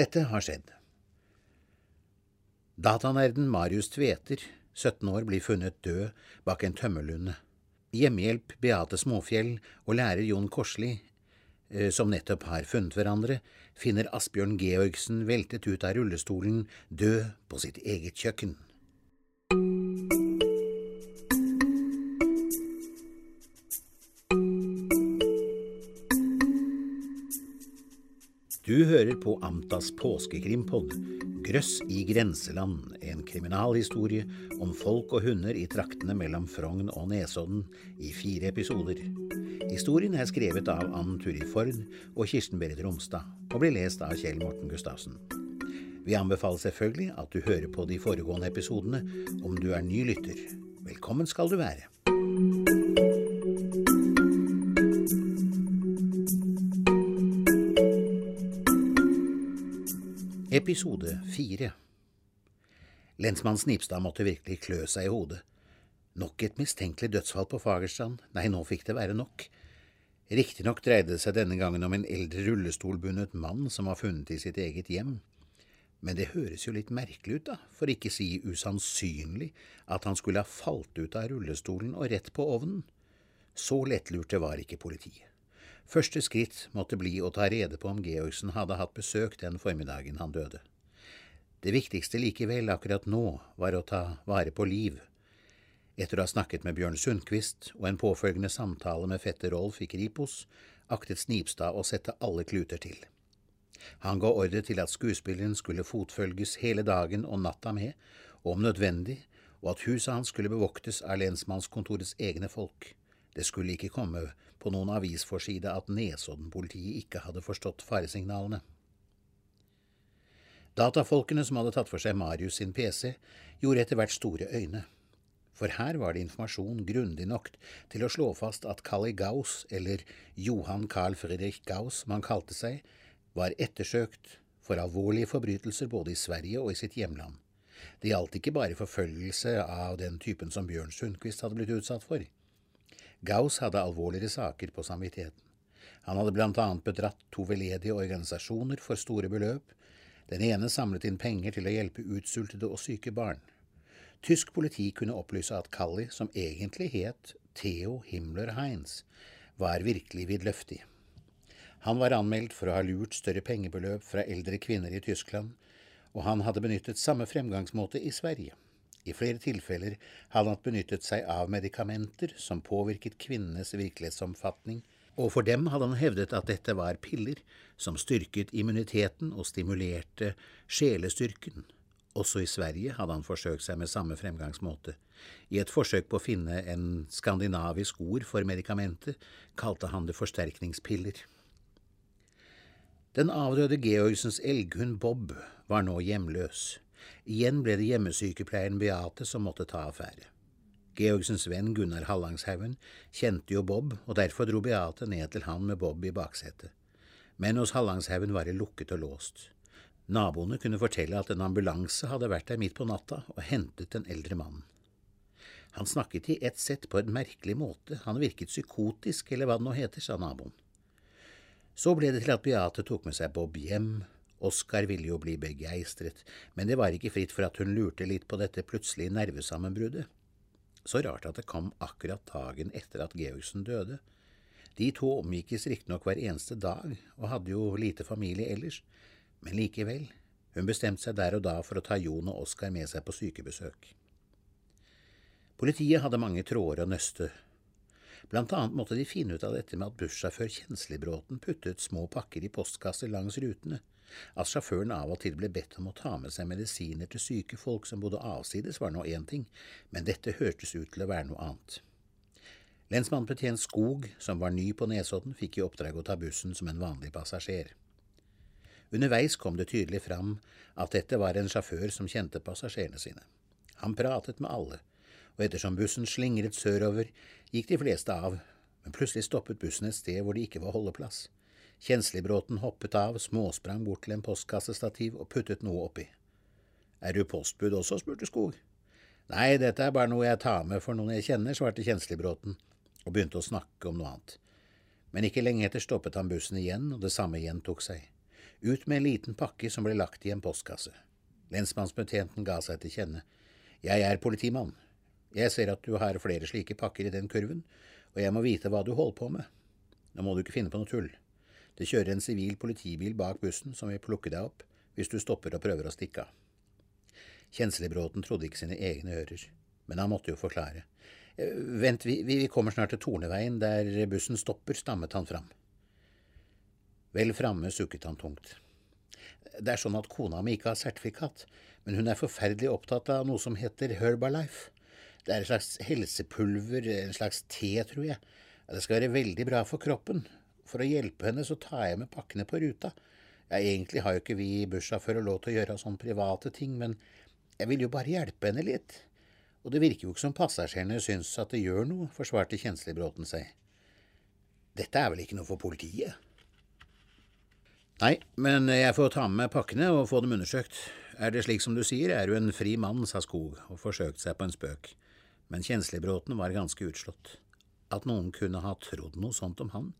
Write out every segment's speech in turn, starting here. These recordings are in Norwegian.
Dette har skjedd. Datanerden Marius Tveter, 17 år, blir funnet død bak en tømmerlunde. Hjemmehjelp Beate Småfjell og lærer Jon Korsli, eh, som nettopp har funnet hverandre, finner Asbjørn Georgsen veltet ut av rullestolen, død på sitt eget kjøkken. Du hører på Amtas påskekrimpod, Grøss i grenseland, en kriminalhistorie om folk og hunder i traktene mellom Frogn og Nesodden, i fire episoder. Historien er skrevet av Ann Turi Ford og Kirsten Berit Romstad, og blir lest av Kjell Morten Gustavsen. Vi anbefaler selvfølgelig at du hører på de foregående episodene om du er ny lytter. Velkommen skal du være. Episode fire Lensmann Snipstad måtte virkelig klø seg i hodet. Nok et mistenkelig dødsfall på Fagerstrand, nei, nå fikk det være nok. Riktignok dreide det seg denne gangen om en eldre rullestolbundet mann som var funnet i sitt eget hjem, men det høres jo litt merkelig ut, da, for ikke si usannsynlig, at han skulle ha falt ut av rullestolen og rett på ovnen. Så lettlurte var ikke politiet. Første skritt måtte bli å ta rede på om Georgsen hadde hatt besøk den formiddagen han døde. Det viktigste likevel akkurat nå var å ta vare på Liv. Etter å ha snakket med Bjørn Sundquist og en påfølgende samtale med fetter Rolf i Kripos, aktet Snipstad å sette alle kluter til. Han ga ordre til at skuespilleren skulle fotfølges hele dagen og natta med, og om nødvendig, og at huset hans skulle bevoktes av lensmannskontorets egne folk. Det skulle ikke komme på noen avisforside at Nesodden-politiet ikke hadde forstått faresignalene. Datafolkene som hadde tatt for seg Marius sin PC, gjorde etter hvert store øyne. For her var det informasjon grundig nok til å slå fast at Kalli Gauss, eller Johan Carl Friedrich Gauss, som han kalte seg, var ettersøkt for alvorlige forbrytelser både i Sverige og i sitt hjemland. Det gjaldt ikke bare forfølgelse av den typen som Bjørn Sundquist hadde blitt utsatt for. Gauss hadde alvorligere saker på samvittigheten. Han hadde annet bedratt to veldedige organisasjoner for store beløp. Den ene samlet inn penger til å hjelpe utsultede og syke barn. Tysk politi kunne opplyse at Kalli, som egentlig het Theo Himmler Heinz, var virkelig vidløftig. Han var anmeldt for å ha lurt større pengebeløp fra eldre kvinner i Tyskland, og han hadde benyttet samme fremgangsmåte i Sverige. I flere tilfeller hadde han benyttet seg av medikamenter som påvirket kvinnenes virkelighetsomfatning, og for dem hadde han hevdet at dette var piller som styrket immuniteten og stimulerte sjelestyrken. Også i Sverige hadde han forsøkt seg med samme fremgangsmåte. I et forsøk på å finne en skandinavisk ord for medikamentet kalte han det forsterkningspiller. Den avdøde Georgsens elghund Bob var nå hjemløs. Igjen ble det hjemmesykepleieren Beate som måtte ta affære. Georgsens venn Gunnar Hallangshaugen kjente jo Bob, og derfor dro Beate ned til han med Bob i baksetet. Men hos Hallangshaugen var det lukket og låst. Naboene kunne fortelle at en ambulanse hadde vært der midt på natta og hentet den eldre mannen. Han snakket i ett sett på en merkelig måte, han virket psykotisk, eller hva det nå heter, sa naboen. Så ble det til at Beate tok med seg Bob hjem, Oskar ville jo bli begeistret, men det var ikke fritt for at hun lurte litt på dette plutselige nervesammenbruddet. Så rart at det kom akkurat dagen etter at Georgsen døde. De to omgikkes riktignok hver eneste dag, og hadde jo lite familie ellers, men likevel, hun bestemte seg der og da for å ta Jon og Oskar med seg på sykebesøk. Politiet hadde mange tråder å nøste. Blant annet måtte de finne ut av dette med at bussjåfør Kjenslibråten puttet små pakker i postkasser langs rutene, at sjåføren av og til ble bedt om å ta med seg medisiner til syke folk som bodde avsides, var nå én ting, men dette hørtes ut til å være noe annet. Lensmannsbetjent Skog, som var ny på Nesodden, fikk i oppdrag å ta bussen som en vanlig passasjer. Underveis kom det tydelig fram at dette var en sjåfør som kjente passasjerene sine. Han pratet med alle, og ettersom bussen slingret sørover, gikk de fleste av, men plutselig stoppet bussen et sted hvor det ikke var holdeplass. Kjenslibråten hoppet av, småsprang bort til en postkassestativ og puttet noe oppi. Er du postbud også? spurte Skog. Nei, dette er bare noe jeg tar med for noen jeg kjenner, svarte Kjenslibråten og begynte å snakke om noe annet. Men ikke lenge etter stoppet han bussen igjen, og det samme gjentok seg. ut med en liten pakke som ble lagt i en postkasse. Lensmannsbetjenten ga seg til kjenne. Jeg er politimann. Jeg ser at du har flere slike pakker i den kurven, og jeg må vite hva du holder på med. Nå må du ikke finne på noe tull. Det kjører en sivil politibil bak bussen som vil plukke deg opp hvis du stopper og prøver å stikke av. Kjenslebråten trodde ikke sine egne ører, men han måtte jo forklare. Eh, vent, vi, vi kommer snart til Torneveien, der bussen stopper, stammet han fram. Vel framme sukket han tungt. Det er sånn at kona mi ikke har sertifikat, men hun er forferdelig opptatt av noe som heter Herbalife. Det er et slags helsepulver, en slags te, tror jeg. Det skal være veldig bra for kroppen. For å hjelpe henne så tar jeg med pakkene på ruta. Ja, egentlig har jo ikke vi bussjåfører lov til å gjøre sånne private ting, men jeg vil jo bare hjelpe henne litt. Og det virker jo ikke som passasjerene syns at det gjør noe, forsvarte Kjenslibråten seg. Dette er vel ikke noe for politiet? Nei, men jeg får ta med pakkene og få dem undersøkt. Er det slik som du sier, er du en fri mann, sa Skog og forsøkte seg på en spøk, men Kjenslibråten var ganske utslått. At noen kunne ha trodd noe sånt om han.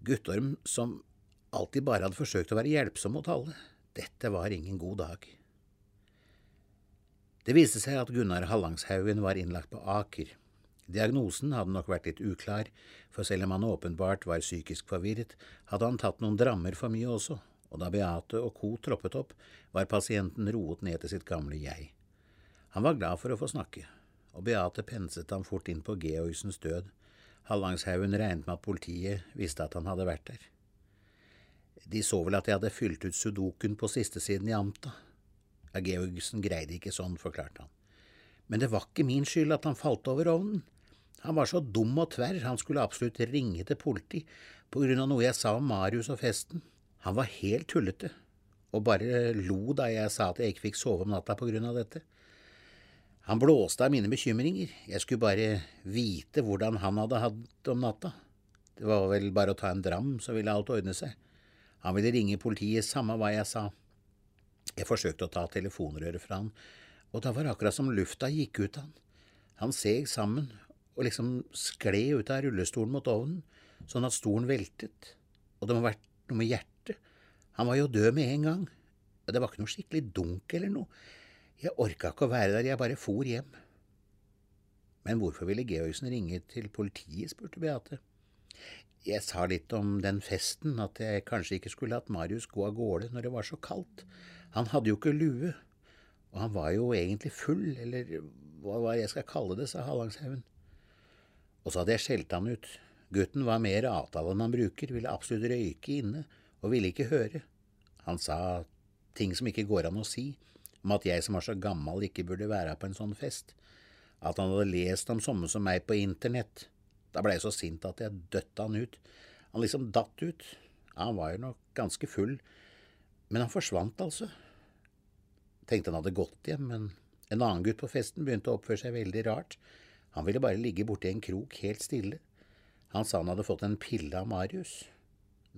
Guttorm, som alltid bare hadde forsøkt å være hjelpsom mot alle, dette var ingen god dag. Det viste seg at Gunnar Hallangshaugen var innlagt på Aker. Diagnosen hadde nok vært litt uklar, for selv om han åpenbart var psykisk forvirret, hadde han tatt noen drammer for mye også, og da Beate og co. troppet opp, var pasienten roet ned til sitt gamle jeg. Han var glad for å få snakke, og Beate penset ham fort inn på Georgsens død. Hallangshaugen regnet med at politiet visste at han hadde vært der. De så vel at jeg hadde fylt ut sudoken på sistesiden i Amta. Ja, Georgsen greide ikke sånn, forklarte han. Men det var ikke min skyld at han falt over ovnen. Han var så dum og tverr, han skulle absolutt ringe til politi på grunn av noe jeg sa om Marius og festen. Han var helt tullete, og bare lo da jeg sa at jeg ikke fikk sove om natta på grunn av dette. Han blåste av mine bekymringer, jeg skulle bare vite hvordan han hadde hatt det om natta. Det var vel bare å ta en dram, så ville alt ordne seg. Han ville ringe politiet, samme hva jeg sa. Jeg forsøkte å ta telefonrøret fra han, og da var det akkurat som lufta gikk ut av han. Han seg sammen og liksom skled ut av rullestolen mot ovnen, sånn at stolen veltet, og det må ha vært noe med hjertet han var jo død med en gang. Det var ikke noe skikkelig dunk eller noe. Jeg orka ikke å være der, jeg bare for hjem. Men hvorfor ville Georgsen ringe til politiet, spurte Beate. Jeg sa litt om den festen, at jeg kanskje ikke skulle latt Marius gå av gårde når det var så kaldt. Han hadde jo ikke lue, og han var jo egentlig full, eller hva var jeg skal kalle det, sa Hallangshaugen. Og så hadde jeg skjelt han ut. Gutten var mer avtale enn han bruker, ville absolutt røyke inne, og ville ikke høre. Han sa ting som ikke går an å si, om at jeg som var så gammel ikke burde være på en sånn fest, at han hadde lest om sånne som meg på internett. Da ble jeg så sint at jeg døtta han ut. Han liksom datt ut. Han var jo nok ganske full, men han forsvant altså. Tenkte han hadde gått hjem, men en annen gutt på festen begynte å oppføre seg veldig rart. Han ville bare ligge borti en krok helt stille. Han sa han hadde fått en pille av Marius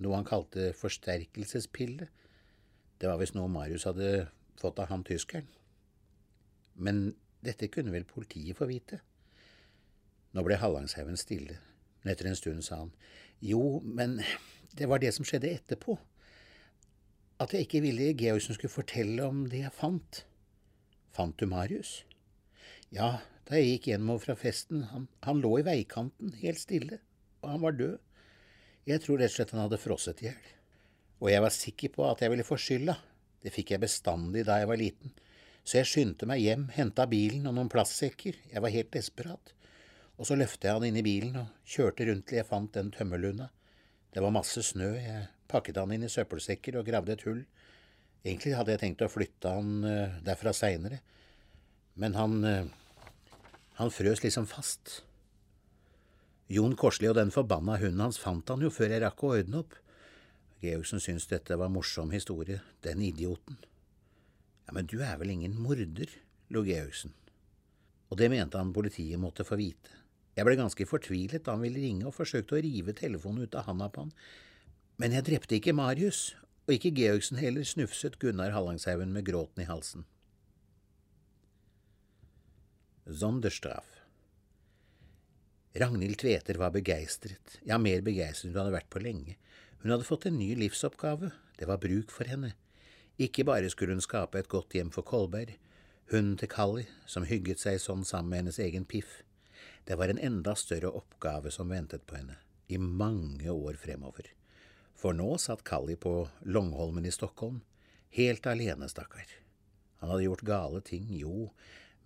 noe han kalte forsterkelsespille. Det var visst noe Marius hadde fått av han tyskeren. Men dette kunne vel politiet få vite? Nå ble Hallangshaugen stille, men etter en stund sa han jo, men det var det som skjedde etterpå. At jeg ikke ville Georgsen skulle fortelle om det jeg fant. Fant du Marius? Ja, da jeg gikk hjemover fra festen, han, han lå i veikanten, helt stille, og han var død. Jeg tror rett og slett han hadde frosset i hjel. Og jeg var sikker på at jeg ville få skylda. Det fikk jeg bestandig da jeg var liten. Så jeg skyndte meg hjem, henta bilen og noen plastsekker. Jeg var helt desperat. Og så løftet jeg han inn i bilen og kjørte rundt til jeg fant den tømmerlunda. Det var masse snø, jeg pakket han inn i søppelsekker og gravde et hull. Egentlig hadde jeg tenkt å flytte han uh, derfra seinere, men han uh, han frøs liksom fast. Jon Korsli og den forbanna hunden hans fant han jo før jeg rakk å ordne opp. Georgsen syntes dette var morsom historie, den idioten. Ja, men du er vel ingen morder, lo Georgsen. Og det mente han politiet måtte få vite. Jeg ble ganske fortvilet da han ville ringe og forsøkte å rive telefonen ut av handa på han. Men jeg drepte ikke Marius, og ikke Georgsen heller, snufset Gunnar Hallangshaugen med gråten i halsen. Zonderstraff. Ragnhild Tveter var begeistret, ja, mer begeistret enn hun hadde vært på lenge. Hun hadde fått en ny livsoppgave, det var bruk for henne. Ikke bare skulle hun skape et godt hjem for Kolberg, hunden til Kalli, som hygget seg sånn sammen med hennes egen Piff. Det var en enda større oppgave som ventet på henne, i mange år fremover. For nå satt Kalli på Longholmen i Stockholm, helt alene, stakkar. Han hadde gjort gale ting, jo,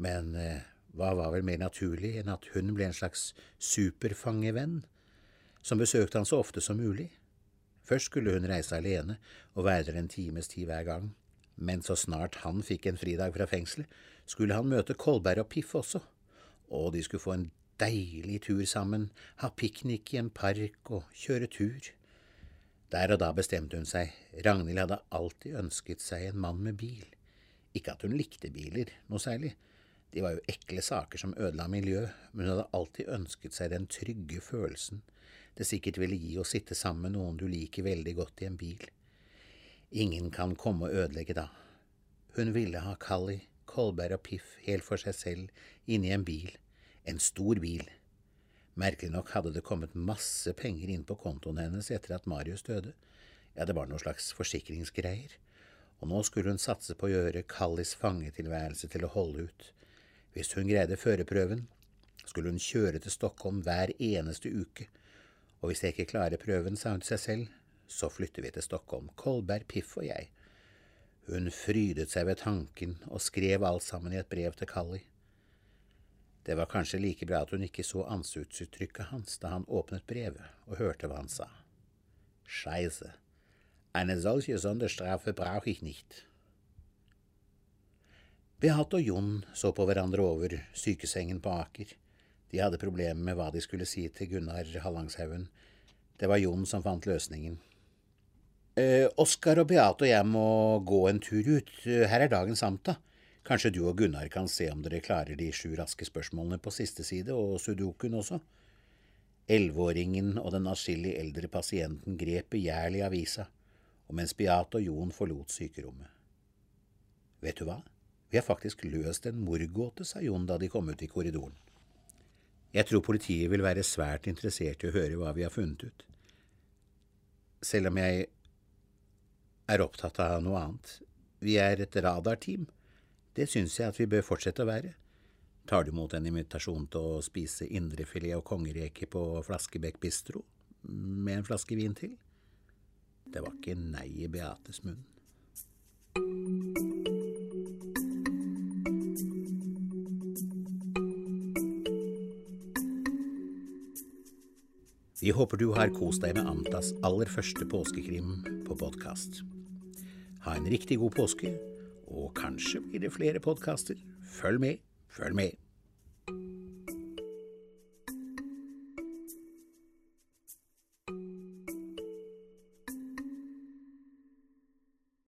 men eh, hva var vel mer naturlig enn at hun ble en slags superfangevenn, som besøkte han så ofte som mulig? Først skulle hun reise alene og være der en times tid hver gang, men så snart han fikk en fridag fra fengselet, skulle han møte Kolberg og Piff også, og de skulle få en deilig tur sammen, ha piknik i en park og kjøre tur. Der og da bestemte hun seg, Ragnhild hadde alltid ønsket seg en mann med bil. Ikke at hun likte biler noe særlig, de var jo ekle saker som ødela miljøet, men hun hadde alltid ønsket seg den trygge følelsen det sikkert ville gi å sitte sammen med noen du liker veldig godt i en bil. Ingen kan komme og ødelegge da. Hun ville ha Kali, Kolberg og Piff helt for seg selv inni en bil, en stor bil. Merkelig nok hadde det kommet masse penger inn på kontoen hennes etter at Marius døde, ja, det var noe slags forsikringsgreier, og nå skulle hun satse på å gjøre Kallis fangetilværelse til å holde ut. Hvis hun greide førerprøven, skulle hun kjøre til Stockholm hver eneste uke, og hvis jeg ikke klarer prøven, sa hun til seg selv, så flytter vi til Stockholm, Kolberg, Piff og jeg. Hun frydet seg ved tanken og skrev alt sammen i et brev til Kalli. Det var kanskje like bra at hun ikke så ansiktsuttrykket hans da han åpnet brevet og hørte hva han sa. Scheisse. Eine solche Sonderstrafe brauche ich nicht. Beate og Jon så på hverandre over sykesengen på Aker. De hadde problemer med hva de skulle si til Gunnar Hallangshaugen. Det var Jon som fant løsningen. Eh, Oskar og Beate og jeg må gå en tur ut. Her er dagens samta. Kanskje du og Gunnar kan se om dere klarer de sju raske spørsmålene på siste side, og sudokuen også. Elleveåringen og den atskillig eldre pasienten grep begjærlig avisa, og mens Beate og Jon forlot sykerommet. Vet du hva, vi har faktisk løst en mordgåte, sa Jon da de kom ut i korridoren. Jeg tror politiet vil være svært interessert i å høre hva vi har funnet ut. Selv om jeg er opptatt av noe annet. Vi er et radarteam. Det syns jeg at vi bør fortsette å være. Tar du imot en invitasjon til å spise indrefilet og kongereke på Flaskebekk bistro med en flaske vin til? Det var ikke nei i Beates munn. Vi håper du har kost deg med Amtas aller første påskekrim på podkast. Ha en riktig god påske, og kanskje blir det flere podkaster. Følg med, følg med.